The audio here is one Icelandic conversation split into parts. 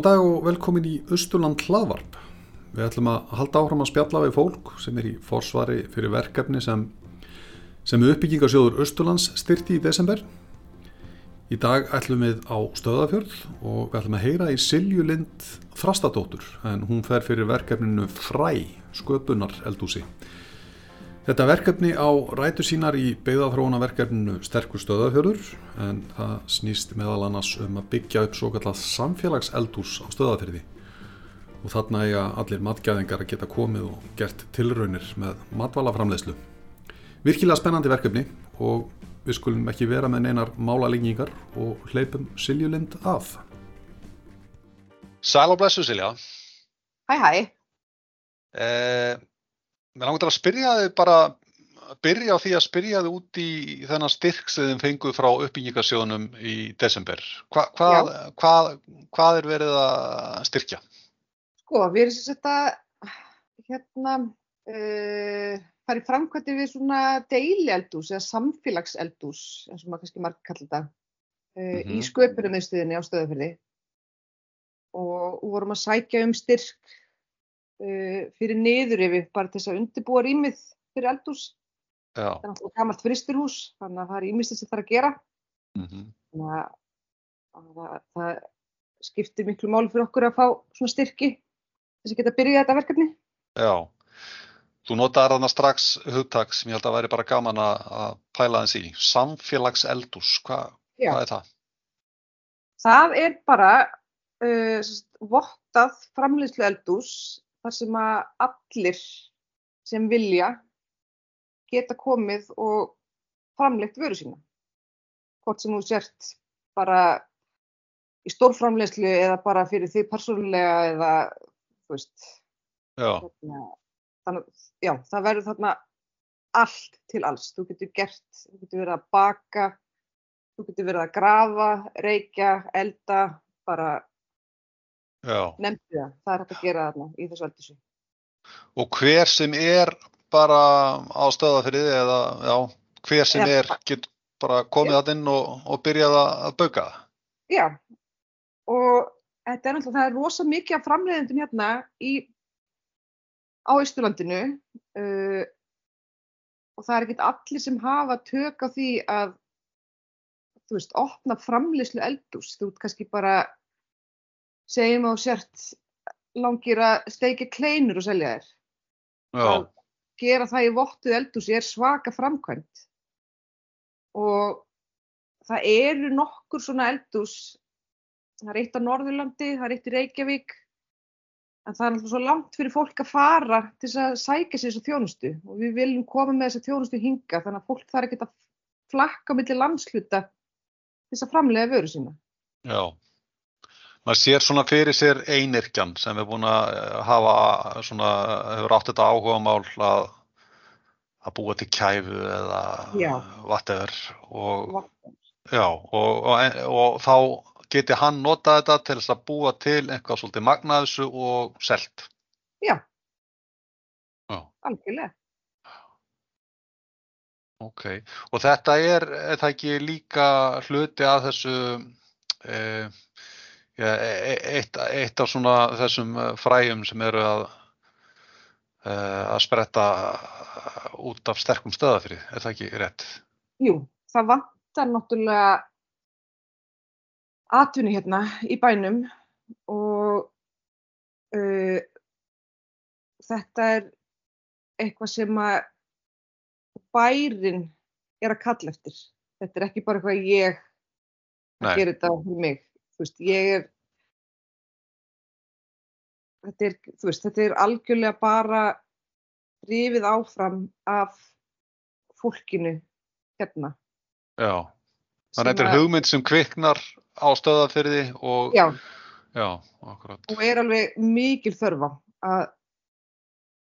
Góðan dag og velkomin í Östurland hlaðvarp. Við ætlum að halda áfram að spjalla við fólk sem er í forsvari fyrir verkefni sem, sem uppbyggingarsjóður Östurlands styrti í desember. Í dag ætlum við á stöðafjörð og við ætlum að heyra í Silju Lind Þrastadóttur en hún fer fyrir verkefninu Fræ, sköpunar eldúsi. Þetta verkefni á rætu sínar í beigðaþróunaverkefninu Sterkur stöðafjörður en það snýst meðal annars um að byggja upp svo kallað samfélagseldús á stöðafjörði og þarna eiga allir matgæðingar að geta komið og gert tilraunir með matvalaframlegslu. Virkilega spennandi verkefni og við skulum ekki vera með neinar málalengingar og hleypum Siljulund af. Sæl og blessu Silja. Hæ hæ. Eh, mér langar að spyrja þig bara, byrja á því að spyrja þig út í þennan styrk sem þið fenguð frá uppbyggingarsjónum í desember. Hva, hvað, hvað, hvað er verið að styrkja? Sko, við erum sem að hérna uh, fara í framkvæmdi við svona deilieldús eða samfélagseldús, eins og maður kannski margir kallar þetta, uh, mm -hmm. í sköpunum á stöðafyrði og vorum að sækja um styrk uh, fyrir niður yfir bara til þess að undirbúa rýmið fyrir eldús. Já. Það er náttúrulega gammalt fristurhús, þannig að það er ímyndið sem það er að gera. Mm -hmm. Þannig að, að það, það skiptir miklu mál fyrir okkur að fá svona styrki þess að geta byrjað þetta verkefni. Já, þú notaði þarna strax hugtak sem ég held að væri bara gaman að pæla þess í. Samfélagseldús, Hva, hvað er það? Það er bara uh, vottað framleiðslu eldús þar sem að allir sem vilja geta komið og framleitt vöru sína. Hvort sem þú sért bara í stórframlegslu eða bara fyrir því persónulega eða þú veist. Já. Þannig, já, það verður þarna allt til alls. Þú getur gert, þú getur verið að baka, þú getur verið að grafa, reykja, elda, bara nefndi það, það er hægt að gera þarna í þessu eldissu. Og hver sem er bara á stöðafyrði eða já, hver sem er getur bara komið að inn og, og byrjað að bauka það? Já, og þetta er náttúrulega, það er rosa mikið af framleiðendum hérna í, á Ísturlandinu uh, og það er ekkert allir sem hafa tök á því að, þú veist, opna framleiðslu eldús, þú veist, kannski bara segjum á sért langir að steikja kleinur og selja þér. Já. Gera það í vottuð eldúsi er svaka framkvæmt og það eru nokkur svona eldús, það er eitt á Norðurlandi, það er eitt í Reykjavík, en það er alltaf svo langt fyrir fólk að fara til þess að sækja sér þessu þjónustu og við viljum koma með þessu þjónustu hinga þannig að fólk þarf ekki að flakka millir landsluta til þess að framlega vöru sína. Já maður sér svona fyrir sér einirkjan sem er búin að eh, hafa svona, hefur átt þetta áhuga mál að, að búa til kæfu eða whatever og, já, og, og, og þá geti hann nota þetta til þess að búa til eitthvað svolítið magnaðsu og selt. Já, já. algjörlega. Ok, og þetta er, er það ekki líka hluti að þessu eh, eitt, eitt af svona þessum eh, fræjum sem eru að eh, að spretta út af sterkum stöðafrið, er það ekki rétt? Jú, það vantar náttúrulega atvinni hérna í bænum og uh, þetta er eitthvað sem að bærin er að kalla eftir. Þetta er ekki bara eitthvað ég að gera þetta fyrir mig veist, ég er þetta er, þú veist, þetta er algjörlega bara drifið áfram af fólkinu hérna. Já, þannig að þetta er hugmynd sem kviknar á stöðafyrði og já, já akkurat. Og er alveg mikil þörfa að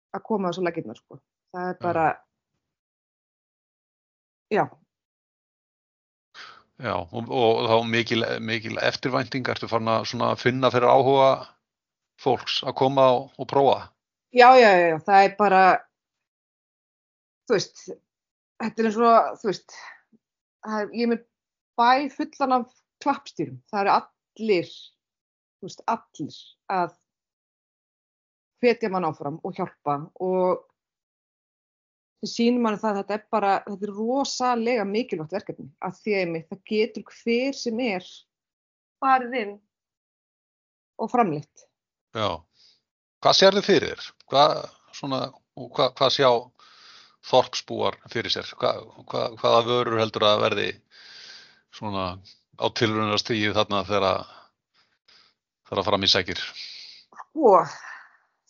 að koma þessu laginnar, sko. Það er bara, já, já Já, og, og þá mikil, mikil eftirvænting, ertu farin að finna fyrir áhuga fólks að koma og, og prófa? Já, já, já, það er bara, þú veist, þetta er eins og, þú veist, er, ég er með bæ fullan af klappstýrum, það eru allir veist, allir að hvetja mann áfram og hjálpa og það sínum mann það að þetta er bara, þetta er rosalega mikilvægt verkefni að því að það getur hver sem er farið inn og framleitt. Já, hvað sér þið fyrir þér? Hvað, svona, hvað, hvað sjá þorpsbúar fyrir sér? Hvað, hvað, hvaða vörur heldur að verði svona á tilrunastíð þarna þegar það fram í sækir? Sko,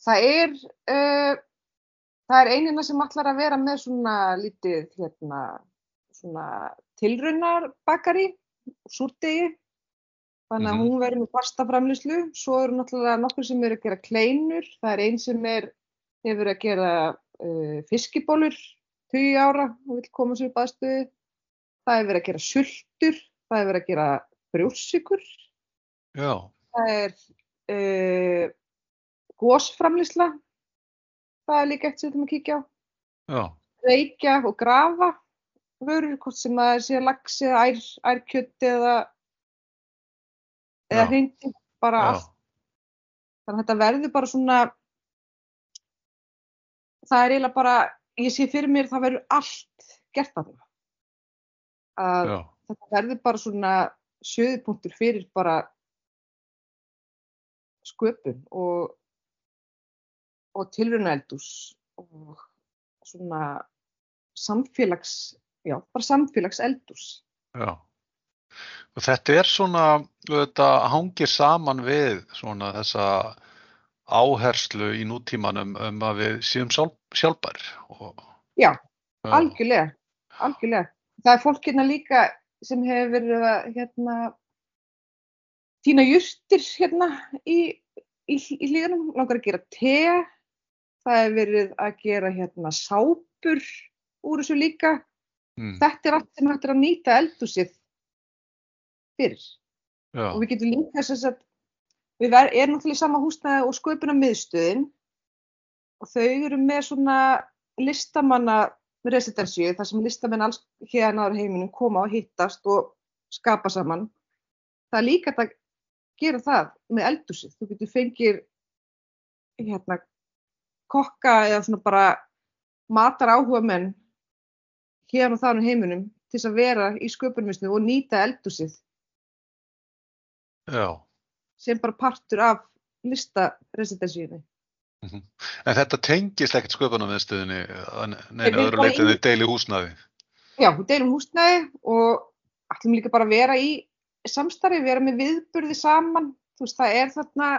það er, uh, það er einina sem allar að vera með svona lítið hérna, svona tilrunarbakari, súrdegi, þannig að mm -hmm. hún verður með fasta framlýslu. Svo eru náttúrulega nokkur sem eru að gera kleinur, það er einn sem er, hefur að gera uh, fiskibólur 20 ára og vil koma sér upp aðstöðu. Það verið að gera sultur, það verið að gera brjósikur. Já. Það er uh, gósframlýsla, það er líka eitt sem við þurfum að kíkja á. Já. Reykja og grafa vörur, hvort sem það er síðan lags eða ær, ærkjötti eða, eða hindi, bara Já. allt. Þannig að þetta verður bara svona það er eiginlega bara, ég sé fyrir mér það verður allt gert af það. Að Já. þetta verður bara svona söðupunktur fyrir bara sköpun og, og tilrönaeldús og svona samfélags, já, bara samfélagseldús. Já. Og þetta er svona, þetta hangir saman við svona þessa áherslu í nútímanum um að við séum sjálf, sjálfbær. Og, já, já, algjörlega, algjörlega. Það er fólk hérna líka sem hefur verið að hérna, týna justir hérna í, í, í hlýðanum, langar að gera te, það hefur verið að gera hérna sápur úr þessu líka. Mm. Þetta er allt sem hægt er að nýta eldúsið fyrir. Já. Og við getum líka þess að við erum náttúrulega í sama húsnæði og sköpuna miðstöðin og þau eru með svona listamanna residensíu þar sem listamenn alls hérna á heiminum koma og hittast og skapa saman. Það er líka að gera það með eldúsið. Þú getur fengir hérna kokka eða svona bara matar áhuga menn hérna á þannig heiminum til að vera í sköpunumistinu og nýta eldúsið. Já sem bara partur af listaresidensíunni. Mm -hmm. En þetta tengist ekkert sköpunarmiðstöðinni neina öðru leiti en þið deili húsnæði? Já, við deilum húsnæði og ætlum líka bara að vera í samstarfi, vera með viðburði saman. Þú veist, það er þarna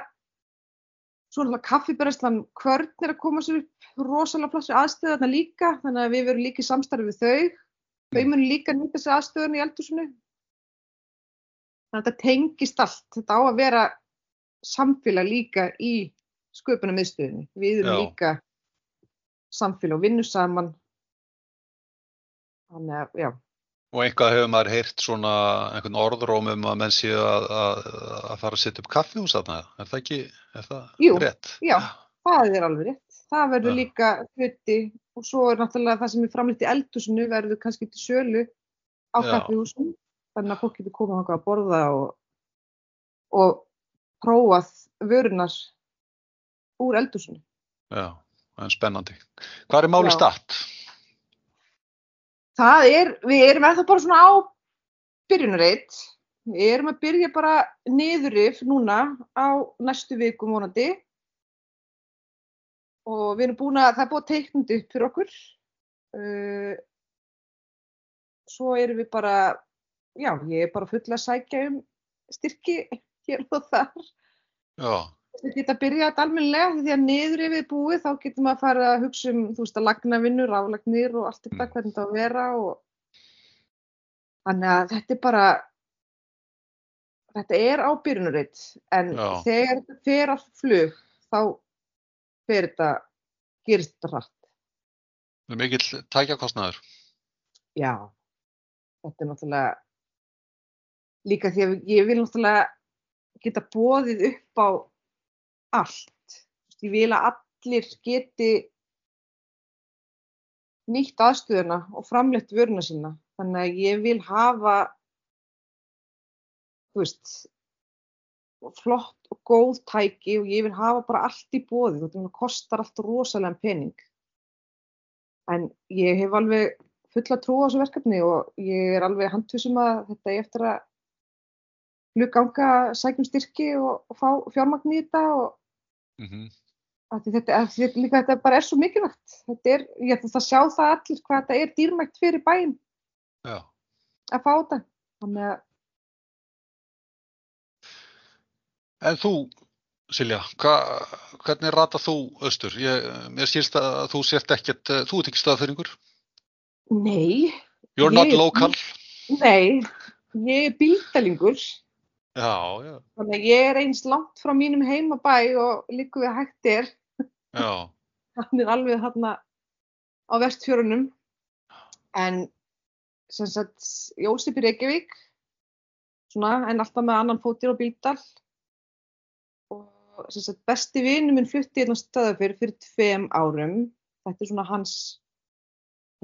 svona kaffibæræslan kvörn er að koma sér upp rosalega plassu aðstöðu þarna líka, þannig að við verum líka í samstarfi við þau. Þau munum líka nýta sér aðstöðunni í eldursunni Þannig að þetta tengist allt. Þetta á að vera samfélag líka í sköpunum miðstöðinni. Við erum já. líka samfélag og vinnum saman. Þannig að, já. Og einhvað hefur maður heyrt svona einhvern orðróm um að menn séu að, að, að fara að setja upp kaffihús aðna. Er það ekki, er það Jú, rétt? Já, það er alveg rétt. Það verður ja. líka hluti og svo er náttúrulega það sem er framleitt í eldhúsinu verður kannski til sölu á kaffihúsinu þannig að fólk getur komið að borða og, og prófað vörunar úr eldursunni. Já, það er spennandi. Hvað er máli start? Það er, við erum eða bara svona á byrjunarreitt. Við erum að byrja bara niðurif núna á næstu vikum vonandi og við erum búin að, það er búin að teiknandi upp fyrir okkur. Uh, svo erum við bara já, ég er bara full að sækja um styrki hér og þar. Já. Þetta geta að byrja þetta almennilega því að niður yfir búið þá getum við að fara að hugsa um, þú veist, að lagna vinnur, aflagnir og allt þetta, mm. hvernig það á að vera og þannig að þetta er bara, þetta er ábyrjunuritt en já. þegar þetta fer að flug þá fer þetta, gerist þetta rætt. Það er mikill tækjakostnaður. Já, þetta er náttúrulega líka því að ég vil náttúrulega geta bóðið upp á allt. Ég vil að allir geti nýtt aðstöðuna og framleitt vöruna sína. Þannig að ég vil hafa, veist, flott og góð tæki og ég vil hafa bara allt í bóði það kostar allt rosalega pening en ég hef alveg fulla trú á þessu verkefni og ég er alveg handfusum að þetta er eftir að hluganga sækjum styrki og, og fá fjármagn í þetta og mm -hmm. þetta, þetta, líka, þetta bara er svo mikilvægt þetta er, ég ætla að sjá það allir hvað þetta er dýrmægt fyrir bæinn að fá þetta þannig að En þú, Silja, hva, hvernig rata þú austur? Ég, mér skilst að þú sért ekkert, eh, þú ert ekki staðfyrringur? Nei. You're not local? Nei, ég er bíldalingur. Já, já. Þannig að ég er eins langt frá mínum heimabæ og líku við hættir. Já. Hann er alveg þarna á vestfjörunum. En sem sagt, Jósip í Reykjavík, svona, en alltaf með annan fótir á bíldal sagt, besti vinnu minn flutti hérna stöðafyrir fyrir tveim árum. Þetta er svona hans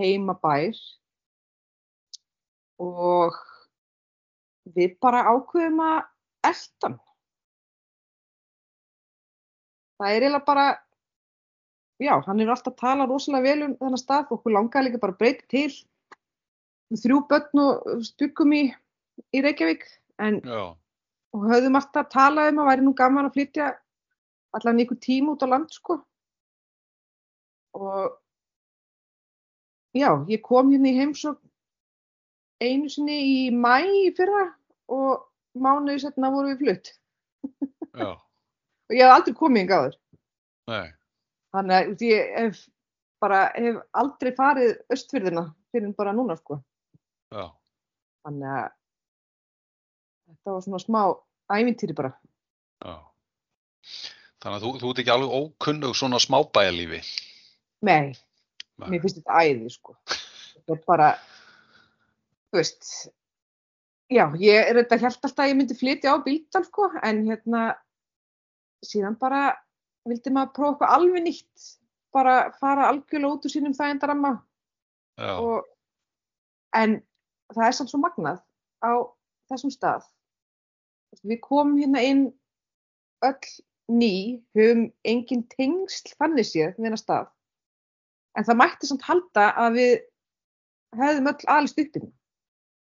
heimabær og við bara ákveðum að eldan. Það er eiginlega bara, já, hann er alltaf að tala rosalega vel um þennan stað og okkur langar líka bara að breyta til þrjú börn og stugum í, í Reykjavík en já. og höfðum alltaf að tala um að væri nú gaman að flytja allan ykkur tím út á land sko og já, ég kom hérna í heimsók einu sinni í mæ í fyrra og mánuði setna voru við flutt. Og ég hef aldrei komið yngi þér þannig að ég hef bara hef aldrei farið östfyrðina fyrir bara núna sko. Já. þannig að þetta var svona smá ævintýri bara. Já. Þannig að þú, þú ert ekki alveg ókunnug svona smábæjarlífi? Nei, Nei, mér finnst þetta æði sko. Þetta er bara, þú veist, já, ég er þetta helt alltaf að ég myndi flytja á bíldal sko, en hérna síðan bara vildi maður prófa eitthvað alveg nýtt, bara fara algjörlega út úr sínum þægendaramma. En það er samt svo magnað á þessum stað. Við komum hérna inn öll ný, höfum engin tengsl þannig séð við hennar stað. En það mætti samt halda að við hefðum öll alist uppið.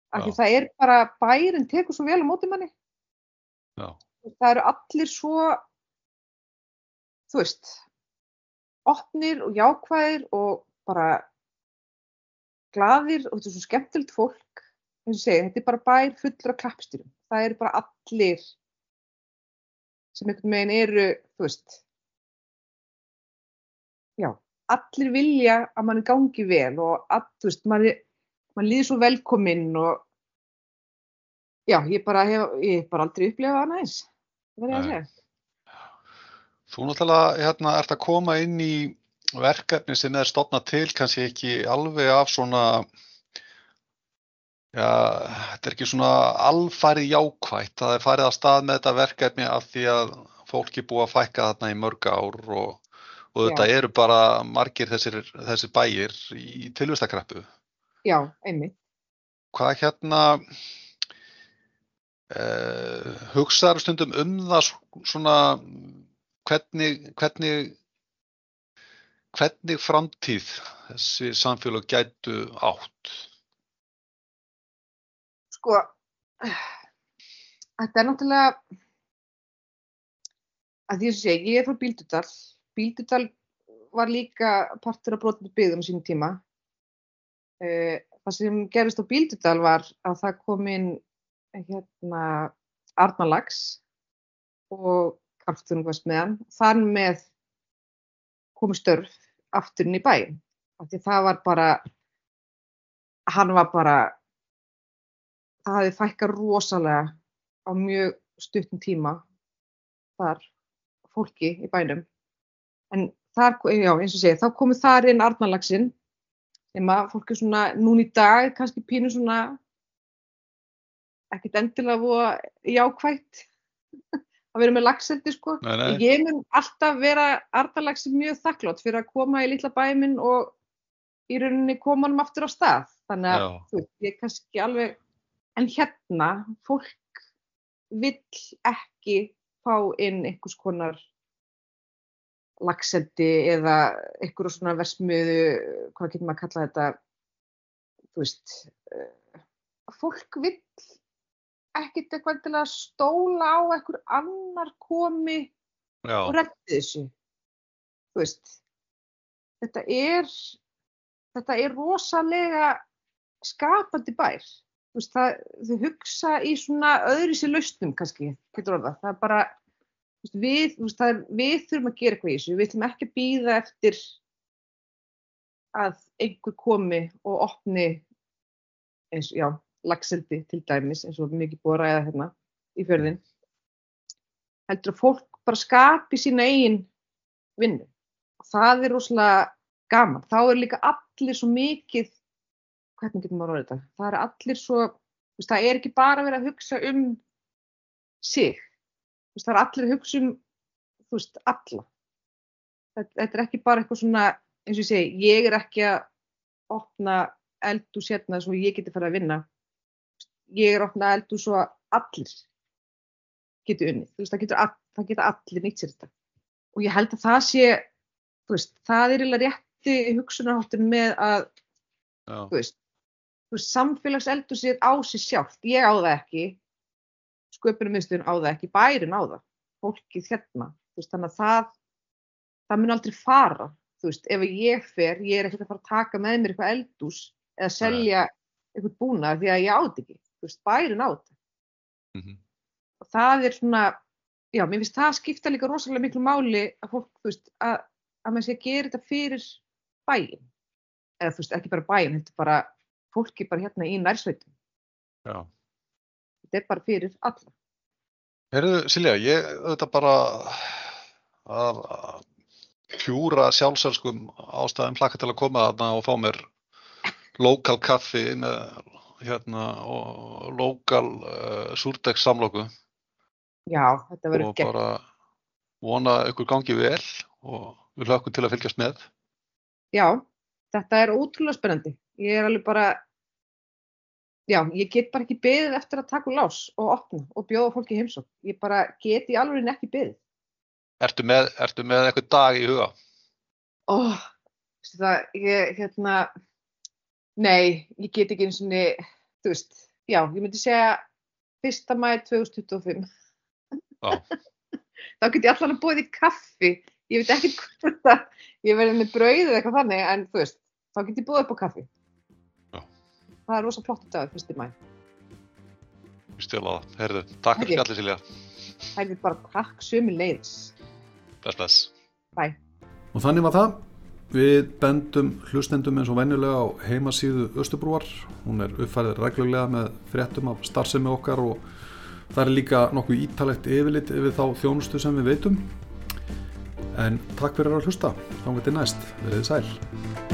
Af því það er bara bærin tekur svo vel á móti manni. Já. Það eru allir svo, þú veist, opnir og jákvæðir og bara gladir og þetta er svo skemmtilegt fólk. Segi, þetta er bara bær fullur af klappstýrum. Það eru bara allir sem einhvern veginn eru, þú veist, já, allir vilja að mann gangi vel og að, þú veist, mann, mann líður svo velkominn og já, ég bara hef, ég bara aldrei upplefað það næst, það verður ég að segja. Þú náttúrulega, hérna, ert að koma inn í verkefni sem er stofnað til, kannski ekki alveg af svona Já, þetta er ekki svona alfarið jákvægt, það er farið að stað með þetta verkefni af því að fólki búið að fækka þarna í mörg ár og, og þetta eru bara margir þessir, þessir bæir í tilvistakrappu. Já, einmitt. Hvað hérna, eh, hugsaður stundum um það svona, hvernig, hvernig, hvernig framtíð þessi samfélag gætu átt? sko þetta er náttúrulega að því að sé, ég er frá Bíldudal Bíldudal var líka partur af brotinu byggðum sínum tíma uh, það sem gerist á Bíldudal var að það kom inn hérna Arnalags og Karlstunum meðan, þar með komu störf afturinn í bæin það var bara hann var bara það hafi fækkað rosalega á mjög stuttum tíma þar fólki í bænum. En þar, já eins og segið, þá komu þar inn Arnalagsinn sem að fólki svona núni í dag kannski pínu svona ekkert endilega voða jákvægt að vera með lagseldi sko. Nei, nei. ég mun alltaf vera Arnalagsinn mjög þakklátt fyrir að koma í litla bæminn og í rauninni koma hann aftur á stað. Þannig að þú, ég kannski alveg en hérna fólk vill ekki fá inn einhvers konar lagsendi eða einhverjum svona versmiðu, hvað getur maður að kalla þetta, þú veist, uh, fólk vill ekkert eitthvað til að stóla á einhver annar komi Já. og reddi þessu, þú veist, þetta er, þetta er rosalega skapandi bær, þú veist, það, þau hugsa í svona öðru sér lausnum kannski, getur orða, það er bara, við, er, við þurfum að gera eitthvað í þessu, við þurfum ekki að býða eftir að einhver komi og opni eins og, já, lagseldi til dæmis, eins og mikið búið að ræða hérna í fjörðin. Heldur að fólk bara skapi sína eigin vinnu. Og það er rosalega gaman. Þá er líka allir svo mikið, hvernig getur maður að orða þetta? Það er allir svo, það er ekki bara verið að hugsa um sig veist, það er allir að hugsa um þú veist, alla. Þetta, þetta er ekki bara eitthvað svona eins og ég segi, ég er ekki að opna eldús hérna svo ég geti farið að vinna. Ég er að opna eldús svo að allir geti unni, þú veist, það getur það geta allir nýtt sér þetta. Og ég held að það sé þú veist, það er eiginlega rétti hugsunarháttin með að þú veist, samfélags eldús er á sig sjálft, ég á það ekki sköpunarmiðstöðun á það, ekki bærin á það, fólkið hérna, veist, þannig að það, það mun aldrei fara, þú veist, ef ég fer, ég er ekkert að fara að taka með mér eitthvað eldús eða selja eitthvað búna því að ég átt ekki, þú veist, bærin átt. Mm -hmm. Og það er svona, já, mér finnst það skipta líka rosalega miklu máli að fólk, þú veist, að, að maður sé að gera þetta fyrir bæin, eða þú veist, ekki bara bæin, þetta er bara fólki bara hérna í nærsveitum. Já þetta er bara fyrir alla. Herðu Silja, ég auðvitað bara að hjúra sjálfsölskum ástæðum hlaka til að koma þarna og fá mér lokal kaffi með hérna og lokal uh, eh, súrdegssamlóku. Já, þetta verður gert. Og bara vona ykkur gangi vel og við hlökkum til að fylgjast með. Já, þetta er ótrúlega spennandi. Ég er alveg bara já, ég get bara ekki beðið eftir að taka lás og opna og bjóða fólki heimsók. Ég bara get í alveg ekki beðið. Ertu með, ertu með eitthvað dag í huga? Ó, oh, það, ég, hérna, nei, ég get ekki eins og niður, þú veist, já, ég myndi segja 1. mæði 2025. Þá get ég allan að bóða í kaffi. Ég veit ekki hvort það, ég verði með brauð eða eitthvað þannig, en þú veist, þá get ég bóða upp á kaffi það er rosa flott dag, fyrstir mæ Stjólaða, herðu, takk fyrir allir Silja. Herðu bara takk sömu leiðis Bless, bless. Bye. Og þannig var það. Við bendum hlustendum eins og venjulega á heimasíðu Östubrúar hún er uppfærið reglulega með fréttum af starfsemi okkar og það er líka nokkuð ítalegt yfirlit yfir þá þjónustu sem við veitum. En takk fyrir að hlusta. Þá getur næst, verið sæl